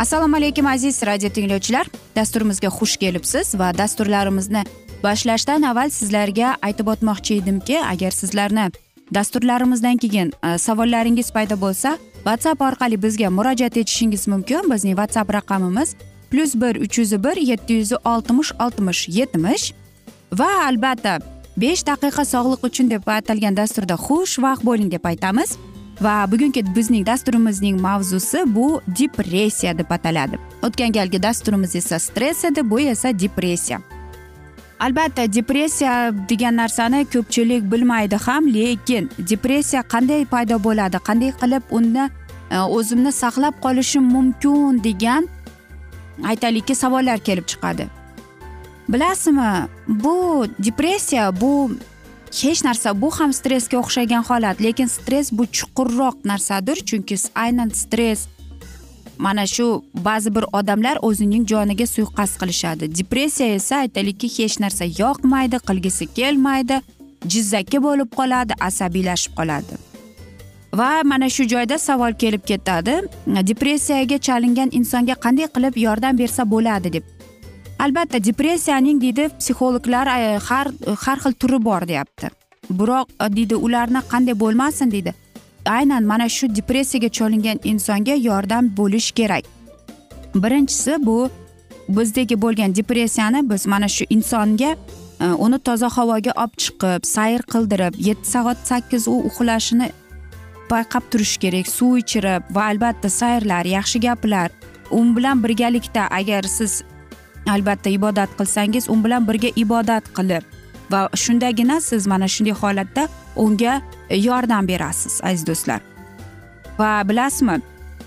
assalomu alaykum aziz radio tinglovchilar. Dasturimizga xush kelibsiz va dasturlarimizni boshlashdan avval sizlarga aytib o'tmoqchi edimki agar sizlarni dasturlarimizdan keyin e, savollaringiz paydo bo'lsa whatsapp orqali bizga murojaat etishingiz mumkin. Bizning whatsapp raqamimiz plyus bir uch yuz bir yetti yuz oltmish oltmish yetmish va albatta besh daqiqa sog'liq uchun deb atalgan dasturda xush vaqt bo'ling deb aytamiz. Va bugungi bizning dasturimizning mavzusi bu depressiya deb ataladi. O'tgan galgi dasturimiz esa stress edi bu esa depressiya. Albatta depressiya degan narsani ko'pchilik bilmaydi ham lekin depressiya qanday paydo bo'ladi qanday qilib uni e, o'zimni saqlab qolishim mumkin degan aytaylikki savollar kelib chiqadi. Bilasizmi bu depressiya bu hech narsa bu ham stressga o'xshagan holat lekin stress bu chuqurroq narsadir chunki aynan stress mana shu ba'zi bir odamlar o'zining joniga suiqasd qilishadi. Depressiya esa aytaylikki hech narsa yoqmaydi qilgisi kelmaydi jizzaki bo'lib qoladi asabiylashib qoladi. Va mana shu joyda savol kelib ketadi. Depressiyaga chalingan insonga qanday qilib yordam bersa bo'ladi deb albatta depressiyaning deydi psixologlar e, har har xil turi bor deyapti. Biroq e, deydi ularni qanday bo'lmasin deydi. Aynan mana shu depressiyaga chalingan insonga yordam bo'lish kerak. Birinchisi bu bizdagi bo'lgan depressiyani biz mana shu insonga e, uni toza havoga olib chiqib sayr qildirib yetti soat sakkiz u uxlashini payqab turish kerak suv ichirib va albatta sayrlar yaxshi gaplar. U bilan birgalikda agar siz albatta ibodat qilsangiz u bilan birga ibodat qilib va shundagina siz mana shunday holatda unga e, yordam berasiz aziz do'stlar. Va bilasizmi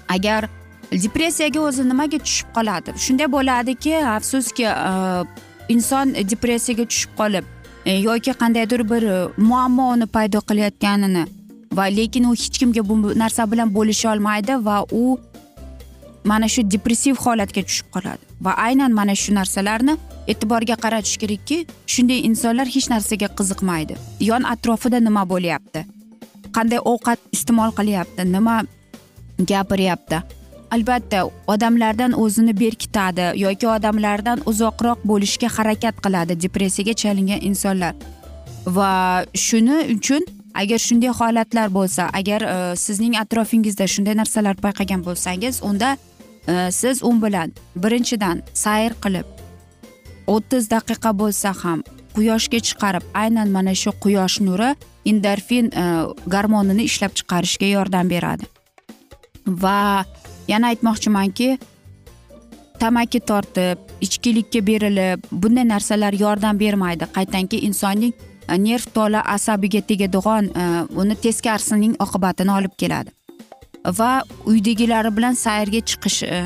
agar depressiyaga o'zi nimaga tushib qoladi? Shunday bo'ladiki afsuski e, inson depressiyaga tushib qolib e, yoki qandaydir bir muammoni paydo qilayotganini va lekin u hech kimga bu narsa bilan bo'lisha olmaydi va u mana shu depressiv holatga tushib qoladi. Va aynan mana shu narsalarni e'tiborga qaratish kerakki shunday insonlar hech narsaga qiziqmaydi. Yon atrofida nima bo'lyapti? Qanday ovqat iste'mol qilyapti? Nima gapiryapti? Albatta odamlardan o'zini berkitadi yoki odamlardan uzoqroq bo'lishga harakat qiladi depressiyaga chalingan insonlar. Va shuning uchun agar shunday holatlar bo'lsa agar e, sizning atrofingizda shunday narsalar payqagan bo'lsangiz unda Э, siz u bilan birinchidan sayr qilib o'ttiz daqiqa bo'lsa ham quyoshga chiqarib aynan mana shu quyosh nuri endorfin garmonini gormonini ishlab chiqarishga yordam beradi. Va yana aytmoqchimanki tamaki tortib ichkilikka berilib bunday narsalar yordam bermaydi. Qaytanki insonning e, nerv tola asabiga tegadigan e, uni teskarisining oqibatini olib keladi. Va uydagilari bilan sayrga chiqish e,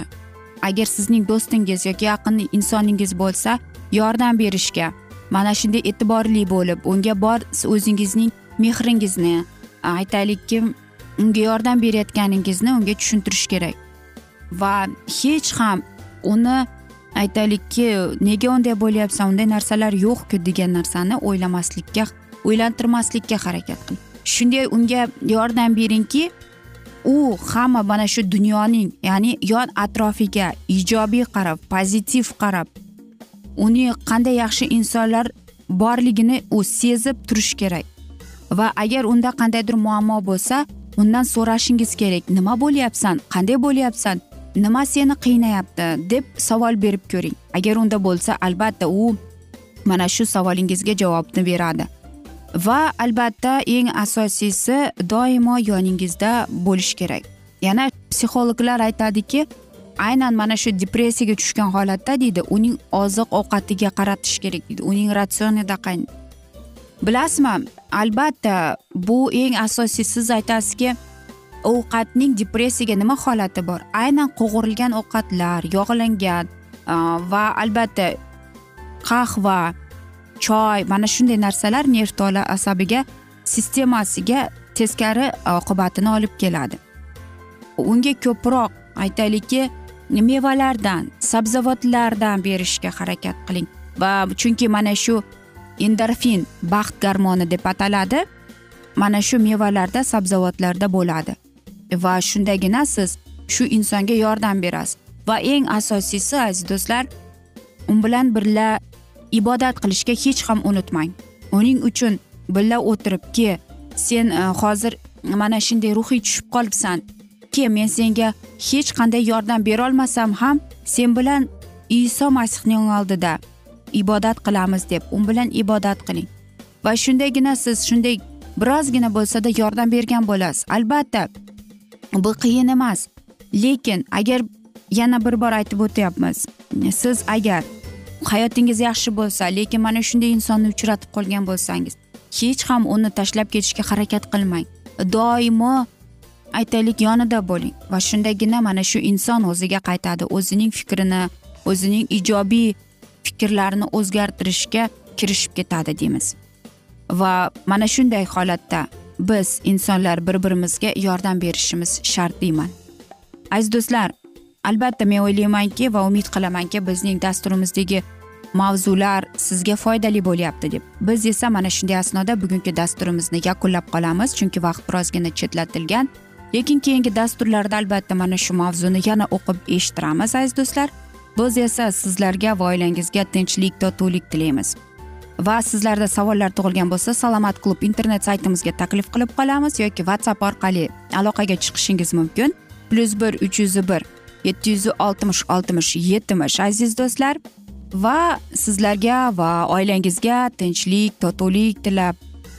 agar sizning do'stingiz yoki yaqin insoningiz bo'lsa yordam berishga mana shunday e'tiborli bo'lib unga bor o'zingizning mehringizni aytaylikki unga yordam berayotganingizni unga tushuntirish kerak. Va hech ham uni aytaylikki nega unday bo'lyapsan unday narsalar yo'qku degan narsani o'ylamaslikka o'ylantirmaslikka harakat qiling shunday unga yordam beringki u hamma mana shu dunyoning ya'ni yon atrofiga ijobiy qarab pozitiv qarab uni qanday yaxshi insonlar borligini u sezib turishi kerak. Va agar unda qandaydir muammo bo'lsa undan so'rashingiz kerak nima bo'lyapsan qanday bo'lyapsan nima seni qiynayapti deb savol berib ko'ring. Agar unda bo'lsa albatta u mana shu savolingizga javobni beradi. Va albatta eng asosiysi doimo yoningizda bo'lishi kerak. Yana psixologlar aytadiki aynan mana shu depressiyaga tushgan holatda deydi uning oziq ovqatiga qaratish kerak deydi uning ratsionida bilasizmi albatta bu eng asosiy siz aytasizki ovqatning depressiyaga nima holati bor? Aynan qovurilgan ovqatlar yog'langan va albatta qahva choy mana shunday narsalar nerv tola asabiga sistemasiga teskari e, oqibatini olib keladi. Unga ko'proq aytaylikki mevalardan sabzavotlardan berishga harakat qiling. Va chunki mana shu endorfin baxt garmoni deb ataladi mana shu mevalarda sabzavotlarda bo'ladi. Va shundagina siz shu insonga yordam berasiz. Va eng asosiysi aziz do'stlar u bilan birga ibodat qilishga hech ham unutmang. Uning uchun birga o'tirib ke sen e, hozir mana shunday ruhiy tushib qolibsan. Ke men senga hech qanday yordam berolmasam ham sen bilan iso masihning oldida ibodat qilamiz deb u bilan ibodat qiling. Va shundaygina siz shunday birozgina bo'lsada yordam bergan bo'lasiz. Albatta bu qiyin emas. Lekin agar yana bir bor aytib o'tyapmiz siz agar hayotingiz yaxshi bo'lsa lekin mana shunday insonni uchratib qolgan bo'lsangiz hech ham uni tashlab ketishga harakat qilmang. Doimo aytaylik yonida bo'ling va shundagina mana shu inson o'ziga qaytadi. O'zining fikrini o'zining ijobiy fikrlarini o'zgartirishga kirishib ketadi deymiz. Va mana shunday holatda biz insonlar bir birimizga yordam berishimiz shart deyman aziz do'stlar albatta men o'ylaymanki va umid qilamanki bizning dasturimizdagi mavzular sizga foydali bo'lyapti deb. Biz esa mana shunday asnoda bugungi dasturimizni yakunlab qolamiz chunki vaqt birozgina chetlatilgan. Lekin keyingi dasturlarda albatta mana shu mavzuni yana o'qib eshittiramiz aziz do'stlar. Biz esa sizlarga va oilangizga tinchlik totuvlik tilaymiz. Va sizlarda savollar tug'ilgan bo'lsa salomat klub internet saytimizga taklif qilib qolamiz yoki whatsapp orqali aloqaga chiqishingiz mumkin. Plyus bir uch yuz bir yetti yuz oltmish oltmish yetmish aziz do'stlar. Va sizlarga va oilangizga tinchlik totuvlik tilab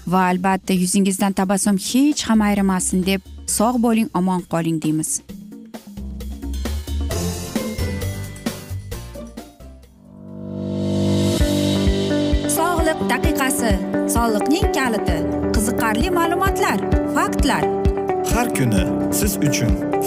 va albatta yuzingizdan tabassum hech ham ayrimasin deb sog' bo'ling omon qoling deymiz. Sog'liq daqiqasi soliqning kaliti qiziqarli ma'lumotlar faktlar. Har kuni siz uchun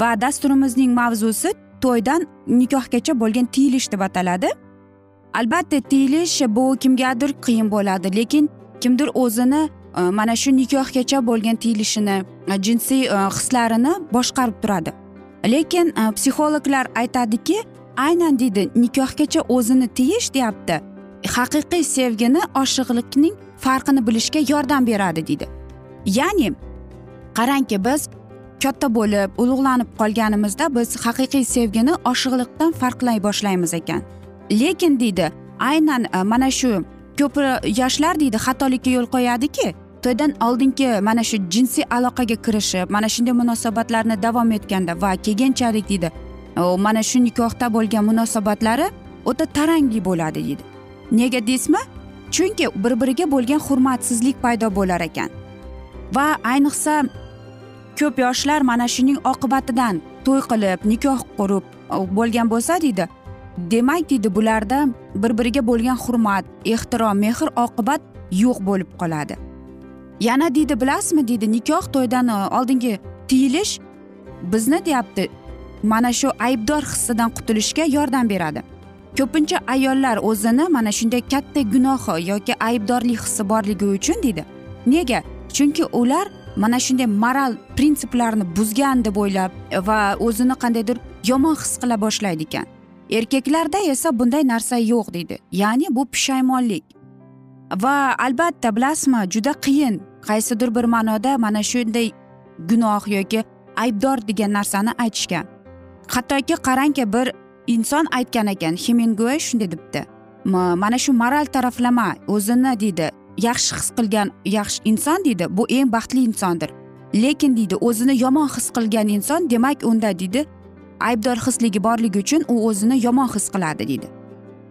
Va dasturimizning mavzusi to'ydan nikohgacha bo'lgan tiyilish deb ataladi. Albatta tiyilish bu kimgadir qiyin bo'ladi lekin kimdir o'zini e, mana shu nikohgacha bo'lgan tiyilishini e, jinsiy e, hislarini boshqarib turadi. Lekin psixologlar aytadiki aynan deydi nikohgacha o'zini tiyish deyapti. Haqiqiy sevgini oshiqlikning farqini bilishga yordam beradi deydi. Ya'ni qarangki biz katta bo'lib ulug'lanib qolganimizda biz haqiqiy sevgini oshiqlikdan farqlay boshlaymiz ekan. Lekin deydi aynan e, mana shu ko'p yoshlar deydi xatolikka yo'l qo'yadiki to'ydan oldingi mana shu jinsiy aloqaga kirishib mana shunday munosabatlarni davom etganda va keyinchalik deydi mana shu nikohda bo'lgan munosabatlari o'ta tarangli bo'ladi deydi. Nega deysizmi? Chunki bir biriga bo'lgan hurmatsizlik paydo bo'lar ekan. Va ayniqsa ko'p yoshlar mana shuning oqibatidan to'y qilib nikoh qurib bo'lgan bo'lsa deydi. Demak deydi bularda bir biriga bo'lgan hurmat ehtirom mehr oqibat yo'q bo'lib qoladi. Yana deydi bilasizmi deydi nikoh to'ydan e, oldingi tiyilish bizni deyapti mana shu aybdor hissidan qutulishga yordam beradi. Ko'pincha ayollar o'zini mana shunday katta gunohi yoki aybdorlik hissi borligi uchun deydi. Nega? Chunki ular mana shunday moral prinsiplarni buzgan deb o'ylab va o'zini qandaydir yomon his qila boshlaydi ekan. Erkaklarda esa bunday narsa yo'q deydi. Ya'ni bu pushaymonlik va albatta bilasizmi juda qiyin. Qaysidir bir ma'noda mana shunday gunoh yoki aybdor degan narsani aytishgan. Hattoki qarangki bir inson aytgan ekan hemingway shunday debdi. Mana shu moral taraflama o'zini deydi. Yaxshi his qilgan yaxshi inson deydi bu eng baxtli insondir. Lekin deydi o'zini yomon his qilgan inson demak unda deydi aybdor hisligi borligi uchun u o'zini yomon his qiladi deydi.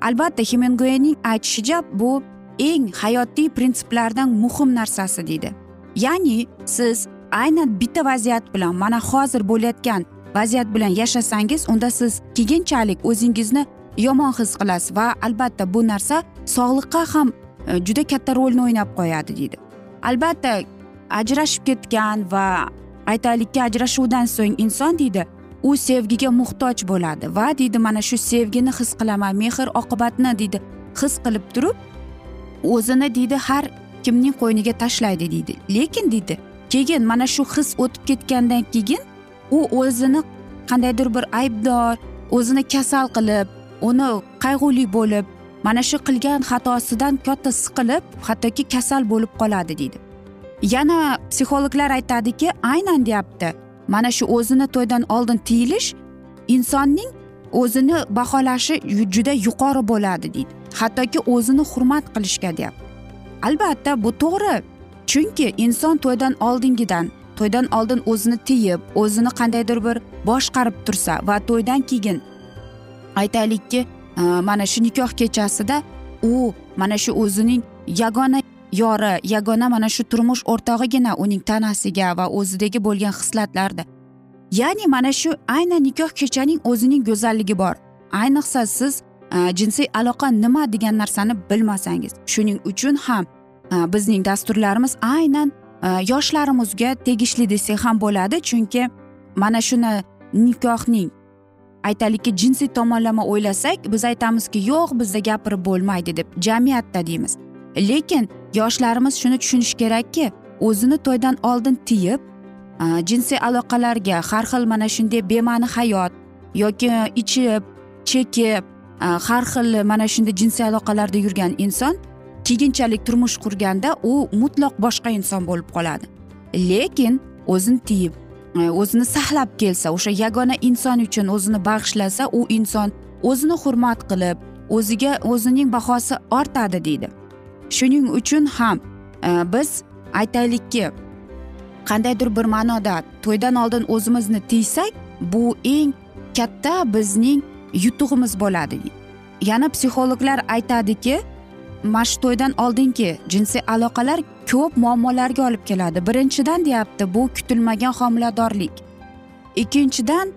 Albatta hemingwayning aytishicha bu eng hayotiy prinsiplardan muhim narsasi deydi. Ya'ni siz aynan bitta vaziyat bilan mana hozir bo'layotgan vaziyat bilan yashasangiz unda siz keyinchalik o'zingizni yomon his qilasiz va albatta bu narsa sog'liqqa ham E, juda katta rolni o'ynab qo'yadi deydi. Albatta ajrashib ketgan va aytaylikki ajrashuvdan so'ng inson deydi u sevgiga muhtoj bo'ladi va deydi mana shu sevgini his qilaman mehr oqibatni deydi his qilib turib o'zini deydi har kimning qo'yniga tashlaydi deydi. Lekin deydi keyin mana shu his o'tib ketgandan keyin u o'zini qandaydir bir aybdor o'zini kasal qilib uni qayg'uli bo'lib mana shu qilgan xatosidan katta siqilib hattoki kasal bo'lib qoladi deydi. Yana psixologlar aytadiki aynan deyapti. Mana shu o'zini to'ydan oldin tiyilish insonning o'zini baholashi juda yuqori bo'ladi deydi. Hattoki o'zini hurmat qilishga deyapti. Albatta bu to'g'ri. Chunki inson to'ydan oldingidan to'ydan oldin o'zini tiyib o'zini qandaydir bir boshqarib tursa va to'ydan keyin aytaylikki Э, mana shu nikoh kechasida u mana shu o'zining yagona yori yagona mana shu turmush o'rtog'igina uning tanasiga va o'zidagi bo'lgan hislatlarda ya'ni mana shu aynan nikoh kechaning o'zining go'zalligi bor. Ayniqsa siz e, jinsiy aloqa nima degan narsani bilmasangiz. Shuning uchun ham e, bizning dasturlarimiz aynan e, yoshlarimizga tegishli desak ham bo'ladi. Chunki mana shuni nikohning aytaylikki jinsiy tomonlama o'ylasak biz aytamizki yo'q bizda gapirib bo'lmaydi deb jamiyatda deymiz. Lekin yoshlarimiz shuni tushunishi kerakki o'zini to'ydan oldin tiyib jinsiy aloqalarga har xil mana shunday bema'ni hayot yoki ichib chekib har xil mana shunday jinsiy aloqalarda yurgan inson keyinchalik turmush qurganda u mutlaq boshqa inson bo'lib qoladi. Lekin o'zini tiyib Э, o'zini saqlab kelsa o'sha yagona inson uchun o'zini bag'ishlasa u inson o'zini hurmat qilib o'ziga o'zining bahosi ortadi deydi. Shuning uchun ham e, biz aytaylikki qandaydir bir ma'noda to'ydan oldin o'zimizni tiysak bu eng katta bizning yutug'imiz bo'ladi. Yana psixologlar aytadiki mana shu to'ydan oldingi jinsiy aloqalar ko'p muammolarga olib keladi. Birinchidan deyapti bu kutilmagan homiladorlik. Ikkinchidan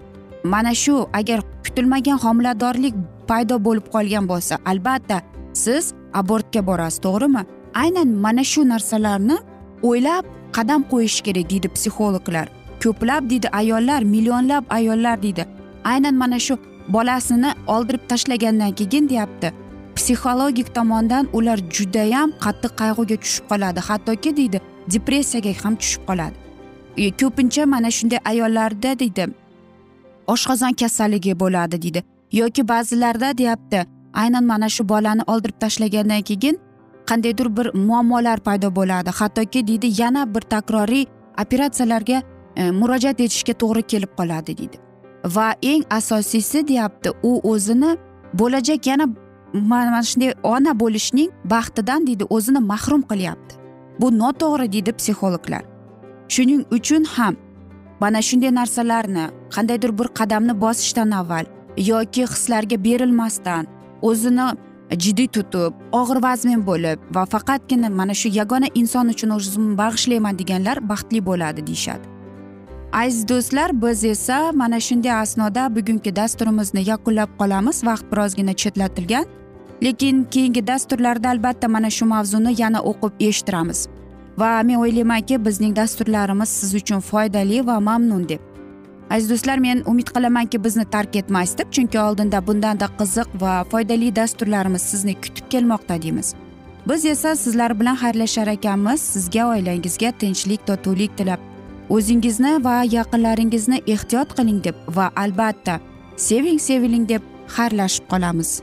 mana shu agar kutilmagan homiladorlik paydo bo'lib qolgan bo'lsa albatta siz abortga borasiz to'g'rimi? Aynan mana shu narsalarni o'ylab qadam qo'yish kerak deydi psixologlar. Ko'plab deydi ayollar millionlab ayollar deydi. Aynan mana shu bolasini oldirib tashlagandan keyin deyapti psixologik tomondan ular judayam qattiq qayg'uga tushib qoladi. Hattoki deydi depressiyaga ham tushib qoladi. E, ko'pincha mana shunday ayollarda deydi oshqozon kasalligi bo'ladi deydi. Yoki ba'zilarda deyapti aynan mana shu bolani oldirib tashlagandan keyin qandaydir bir muammolar paydo bo'ladi. Hattoki deydi yana bir takroriy operatsiyalarga e, murojaat etishga to'g'ri kelib qoladi deydi. Va eng asosiysi deyapti u o'zini bo'lajak yana mana shunday ona bo'lishning baxtidan deydi o'zini mahrum qilyapti. Bu noto'g'ri deydi psixologlar. Shuning uchun ham mana shunday narsalarni qandaydir bir qadamni bosishdan avval yoki hislarga berilmasdan o'zini jiddiy tutib og'ir vazmin bo'lib va faqatgina mana shu yagona inson uchun o'zimni bag'ishlayman deganlar baxtli bo'ladi deyishadi. Aziz do'stlar biz esa mana shunday asnoda bugungi dasturimizni yakunlab qolamiz. Vaqt birozgina chetlatilgan. Lekin keyingi dasturlarda albatta mana shu mavzuni yana o'qib eshittiramiz. Va men o'ylaymanki bizning dasturlarimiz siz uchun foydali va mamnun deb. Aziz do'stlar men umid qilamanki bizni tark etmaysiz deb chunki oldinda bundanda qiziq va foydali dasturlarimiz sizni kutib kelmoqda deymiz. Biz esa sizlar bilan xayrlashar ekanmiz sizga oilangizga tinchlik totuvlik tilab. O'zingizni va yaqinlaringizni ehtiyot qiling deb va albatta seving seviling deb xayrlashib qolamiz.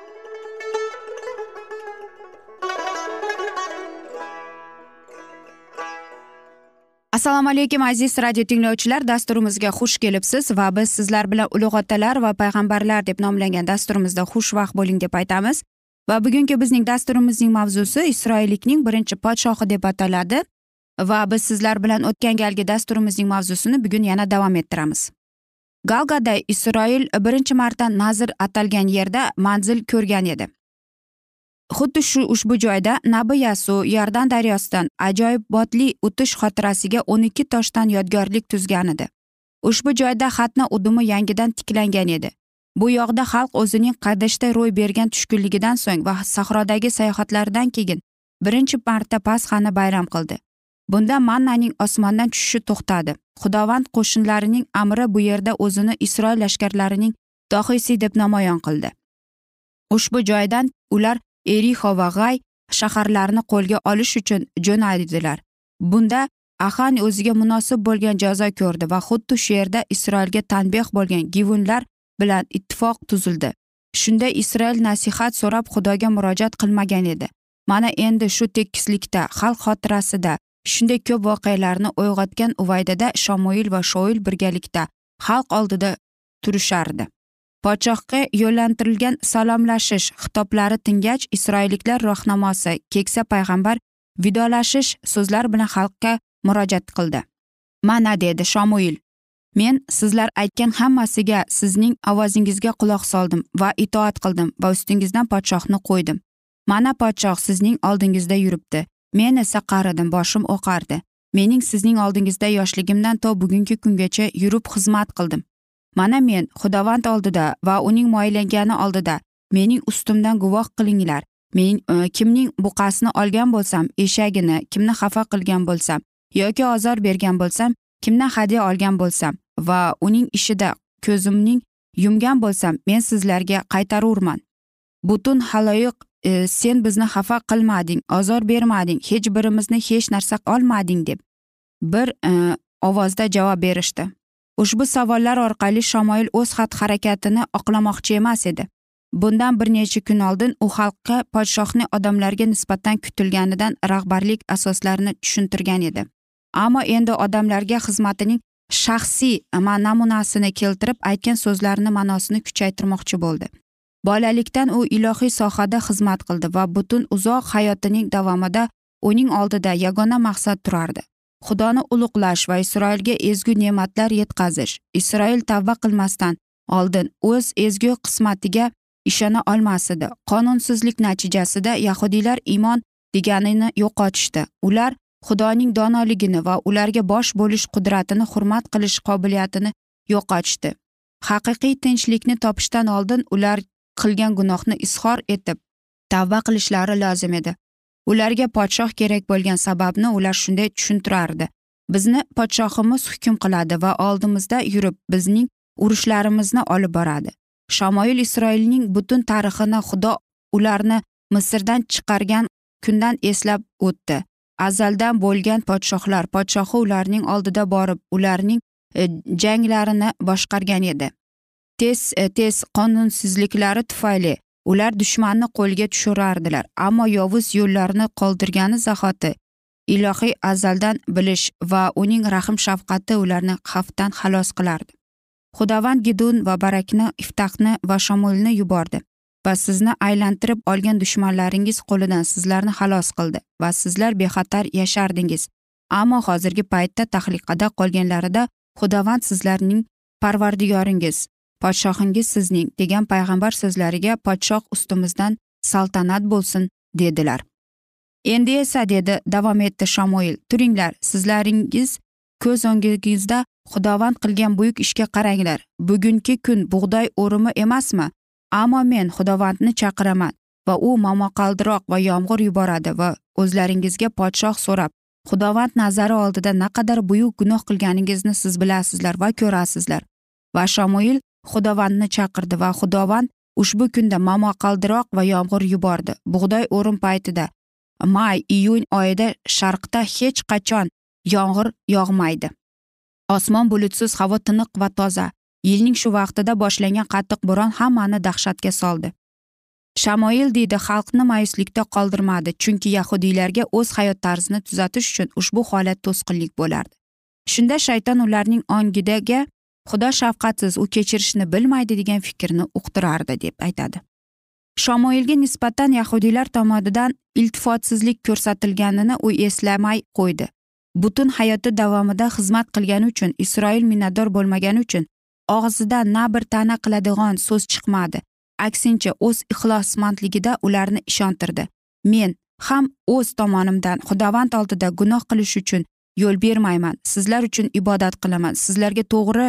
Assalomu alaykum aziz radio tinglovchilar. Dasturimizga xush kelibsiz va biz sizlar bilan ulug' otalar va payg'ambarlar deb nomlangan dasturimizda xushvaqt bo'ling deb aytamiz. Va bugungi bizning dasturimizning mavzusi isroillikning birinchi podshohi deb ataladi. Va biz sizlar bilan o'tgan galgi dasturimizning mavzusini bugun yana davom ettiramiz. Galgada isroil birinchi marta nazr atalgan yerda manzil ko'rgan edi. Xuddi shu ushbu joyda nabi yasu yordan daryosidan ajoyibbotli o'tish xotirasiga o'n ikki toshdan yodgorlik tuzgan edi. Ushbu joyda xatna udumi yangidan tiklangan edi. Bu yoqda xalq o'zining qadishda ro'y bergan tushkunligidan so'ng va sahrodagi sayohatlaridan keyin birinchi marta pasxani bayram qildi. Bunda mannaning osmondan tushishi to'xtadi. Xudovand qo'shinlarining amri bu yerda o'zini isroil lashkarlarining dohiysi deb namoyon qildi. Ushbu joydan ular erixo va g'ay shaharlarini qo'lga olish uchun jo'nadilar bunda ahan o'ziga munosib bo'lgan jazo ko'rdi va xuddi shu yerda isroilga tanbeh bo'lgan givunlar bilan ittifoq tuzildi. Shunda isroil nasihat so'rab xudoga murojaat qilmagan edi. Mana endi shu tekislikda xalq xotirasida shunday ko'p voqealarni uyg'otgan uvaydada shamoil va shoil birgalikda xalq oldida turishardi. Podshohga yo'llantirilgan salomlashish xitoblari tingach isroilliklar rohnamosi keksa payg'ambar vidolashish so'zlar bilan xalqqa murojaat qildi. Mana dedi shomuil men sizlar aytgan hammasiga sizning ovozingizga quloq soldim va itoat qildim va ustingizdan podshohni qo'ydim. Mana podshoh sizning oldingizda yuribdi. Men esa qaridim boshim oqardi. Mening sizning oldingizda yoshligimdan to bugungi kungacha yurib xizmat qildim. Mana men xudovand oldida va uning moylangani oldida mening ustimdan guvoh qilinglar. Men e, kimning buqasini olgan bo'lsam eshagini kimni xafa qilgan bo'lsam yoki ozor bergan bo'lsam kimdan hadya olgan bo'lsam va uning ishida ko'zimning yumgan bo'lsam men sizlarga qaytarurman. Butun haloyiq e, sen bizni xafa qilmading ozor bermading hech birimizni hech narsa olmading deb bir e, ovozda javob berishdi. Ushbu savollar orqali shamoil o'z xatti harakatini oqlamoqchi emas edi. Bundan bir necha kun oldin u xalqqa podshohni odamlarga nisbatan kutilganidan rahbarlik asoslarini tushuntirgan edi. Ammo endi odamlarga xizmatining shaxsiy namunasini keltirib aytgan so'zlarini ma'nosini kuchaytirmoqchi bo'ldi. Bolalikdan u ilohiy sohada xizmat qildi va butun uzoq hayotining davomida uning oldida yagona maqsad turardi. Xudoni ulug'lash va isroilga ezgu ne'matlar yetkazish. Isroil tavba qilmasdan oldin o'z ezgu qismatiga ishona olmas edi qonunsizlik natijasida yahudiylar iymon deganini yo'qotishdi. Ular xudoning donoligini va ularga bosh bo'lish qudratini hurmat qilish qobiliyatini yo'qotishdi. Haqiqiy tinchlikni topishdan oldin ular qilgan gunohni izhor etib tavba qilishlari lozim edi. Ularga podshoh kerak bo'lgan sababni ular shunday tushuntirardi. Bizni podshohimiz hukm qiladi va oldimizda yurib bizning urushlarimizni olib boradi. Shamoil isroilning butun tarixini xudo ularni misrdan chiqargan kundan eslab o'tdi. Azaldan bo'lgan podshohlar podshohi ularning oldida borib ularning e, janglarini boshqargan edi. Tez e, tez qonunsizliklari tufayli ular dushmanni qo'lga tushirardilar ammo yovuz yo'llarni qoldirgani zahoti ilohiy azaldan bilish va uning rahm shafqati ularni xavfdan xalos qilardi. Xudovand gidun va barakni iftahni va shamulni yubordi va sizni aylantirib olgan dushmanlaringiz qo'lidan sizlarni xalos qildi va sizlar bexatar yashardingiz. Ammo hozirgi paytda tahliqada qolganlarida xudovand sizlarning parvardigoringiz. Podshohingiz sizning degan payg'ambar so'zlariga podshoh ustimizdan saltanat bo'lsin dedilar. Endi esa dedi davom etdi shamoil turinglar sizlaringiz ko'z o'ngingizda xudovand qilgan buyuk ishga qaranglar. Bugungi kun bug'doy o'rimi emasmi? Ammo men xudovandni chaqiraman va u momaqaldiroq va yomg'ir yuboradi va o'zlaringizga podshoh so'rab xudovand nazari oldida naqadar buyuk gunoh qilganingizni siz bilasizlar va ko'rasizlar. Va shamoil xudovandni chaqirdi va xudovand ushbu kunda momaqaldiroq va yomg'ir yubordi. Bug'doy o'rim paytida may iyun oyida sharqda hech qachon yomg'ir yog'maydi. Osmon bulutsiz havo tiniq va toza. Yilning shu vaqtida boshlangan qattiq bo'ron hammani dahshatga soldi. Shamoil deydi xalqni mayuslikda qoldirmadi chunki yahudiylarga o'z hayot tarzini tuzatish uchun ushbu holat to'sqinlik bo'lardi. Shunda shayton ularning ongidaga xudo shafqatsiz u kechirishni bilmaydi degan fikrni uqtirardi deb aytadi. Shamoilga nisbatan yahudiylar tomonidan iltifotsizlik ko'rsatilganini u eslamay qo'ydi. Butun hayoti davomida xizmat qilgani uchun isroil minnatdor bo'lmagani uchun og'zidan na bir ta'na qiladigan so'z chiqmadi. Aksincha o'z ixlosmandligida ularni ishontirdi. Men ham o'z tomonimdan xudovand oldida gunoh qilish uchun yo'l bermayman. Sizlar uchun ibodat qilaman. Sizlarga to'g'ri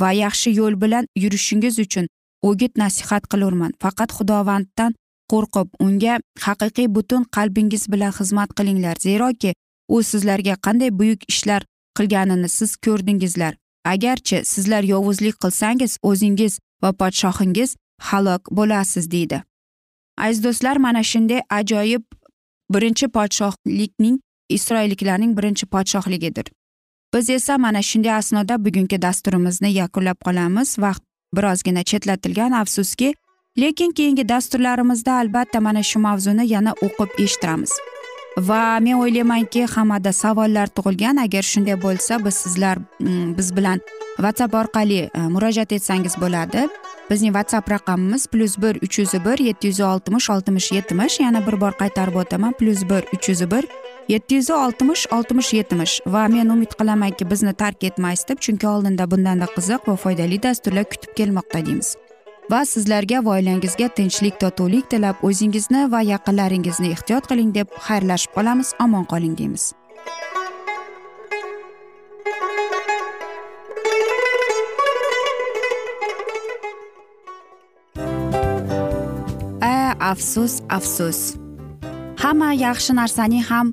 va yaxshi yo'l bilan yurishingiz uchun o'git nasihat qilurman. Faqat xudovanddan qo'rqib unga haqiqiy butun qalbingiz bilan xizmat qilinglar. Zeroki u sizlarga qanday buyuk ishlar qilganini siz ko'rdingizlar. Agarchi sizlar yovuzlik qilsangiz o'zingiz va podshohingiz halok bo'lasiz deydi. Aziz do'stlar mana shunday ajoyib birinchi podshohlikning isroilliklarning birinchi podshohligidir. Biz esa mana shunday asnoda bugungi dasturimizni yakunlab qolamiz. Vaqt birozgina chetlatilgan afsuski. Lekin keyingi dasturlarimizda albatta mana shu mavzuni yana o'qib eshittiramiz. Va men o'ylaymanki hammada savollar tug'ilgan. Agar shunday bo'lsa biz sizlar mm, biz bilan whatsapp orqali e, murojaat etsangiz bo'ladi. Bizning whatsapp raqamimiz plyus bir uch yuz bir yetti yuz oltmish oltmish yetmish. Yana bir bor qaytarib o'taman. Plyus bir uch yuz bir yetti yuz oltmish oltmish yetmish. Va men umid qilamanki bizni tark etmaysiz deb chunki oldinda bundanda qiziq va foydali dasturlar kutib kelmoqda deymiz. Va sizlarga va oilangizga tinchlik totuvlik tilab o'zingizni va yaqinlaringizni ehtiyot qiling deb xayrlashib qolamiz. Omon qoling deymiz. A afsus afsus. Hamma yaxshi narsaning ham